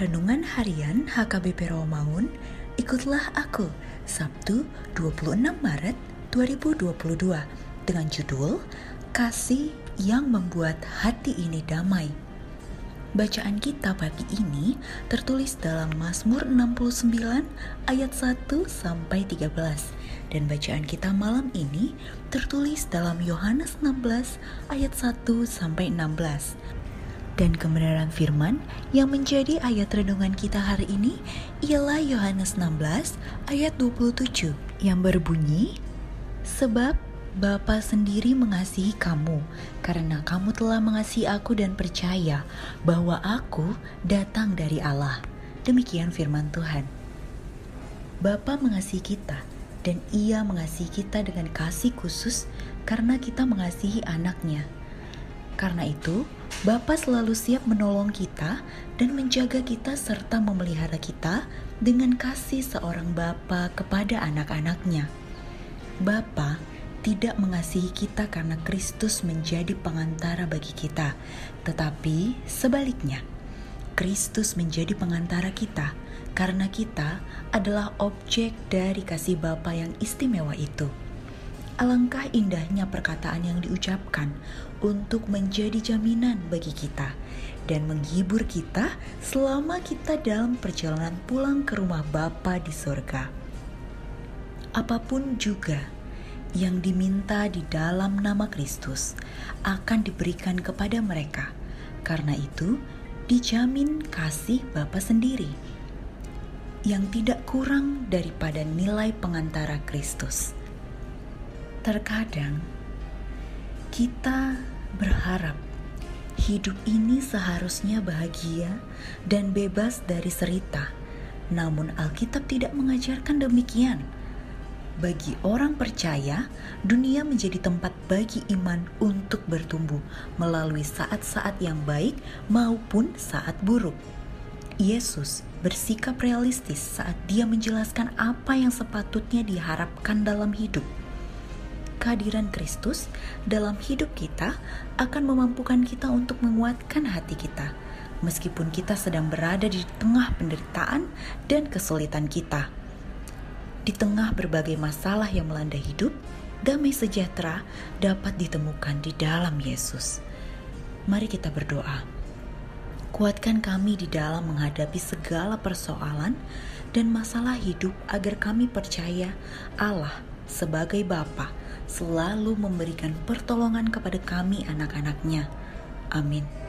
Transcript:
Renungan Harian HKBP Romaun, ikutlah aku, Sabtu 26 Maret 2022, dengan judul Kasih yang Membuat Hati Ini Damai. Bacaan kita pagi ini tertulis dalam Mazmur 69 ayat 1 sampai 13 dan bacaan kita malam ini tertulis dalam Yohanes 16 ayat 1 sampai 16. Dan kebenaran firman yang menjadi ayat renungan kita hari ini ialah Yohanes 16 ayat 27 yang berbunyi Sebab Bapa sendiri mengasihi kamu karena kamu telah mengasihi aku dan percaya bahwa aku datang dari Allah. Demikian firman Tuhan. Bapa mengasihi kita dan ia mengasihi kita dengan kasih khusus karena kita mengasihi anaknya. Karena itu, Bapa selalu siap menolong kita dan menjaga kita serta memelihara kita dengan kasih seorang Bapa kepada anak-anaknya. Bapa tidak mengasihi kita karena Kristus menjadi pengantara bagi kita, tetapi sebaliknya, Kristus menjadi pengantara kita karena kita adalah objek dari kasih Bapa yang istimewa itu. Alangkah indahnya perkataan yang diucapkan untuk menjadi jaminan bagi kita dan menghibur kita selama kita dalam perjalanan pulang ke rumah Bapa di sorga. Apa pun juga yang diminta di dalam nama Kristus akan diberikan kepada mereka. Karena itu, dijamin kasih Bapa sendiri yang tidak kurang daripada nilai pengantara Kristus. Terkadang kita berharap hidup ini seharusnya bahagia dan bebas dari serita. Namun Alkitab tidak mengajarkan demikian bagi orang percaya, dunia menjadi tempat bagi iman untuk bertumbuh melalui saat-saat yang baik maupun saat buruk. Yesus bersikap realistis saat dia menjelaskan apa yang sepatutnya diharapkan dalam hidup. Kehadiran Kristus dalam hidup kita akan memampukan kita untuk menguatkan hati kita, meskipun kita sedang berada di tengah penderitaan dan kesulitan kita di tengah berbagai masalah yang melanda hidup, damai sejahtera dapat ditemukan di dalam Yesus. Mari kita berdoa. Kuatkan kami di dalam menghadapi segala persoalan dan masalah hidup agar kami percaya Allah sebagai Bapa selalu memberikan pertolongan kepada kami anak-anaknya. Amin.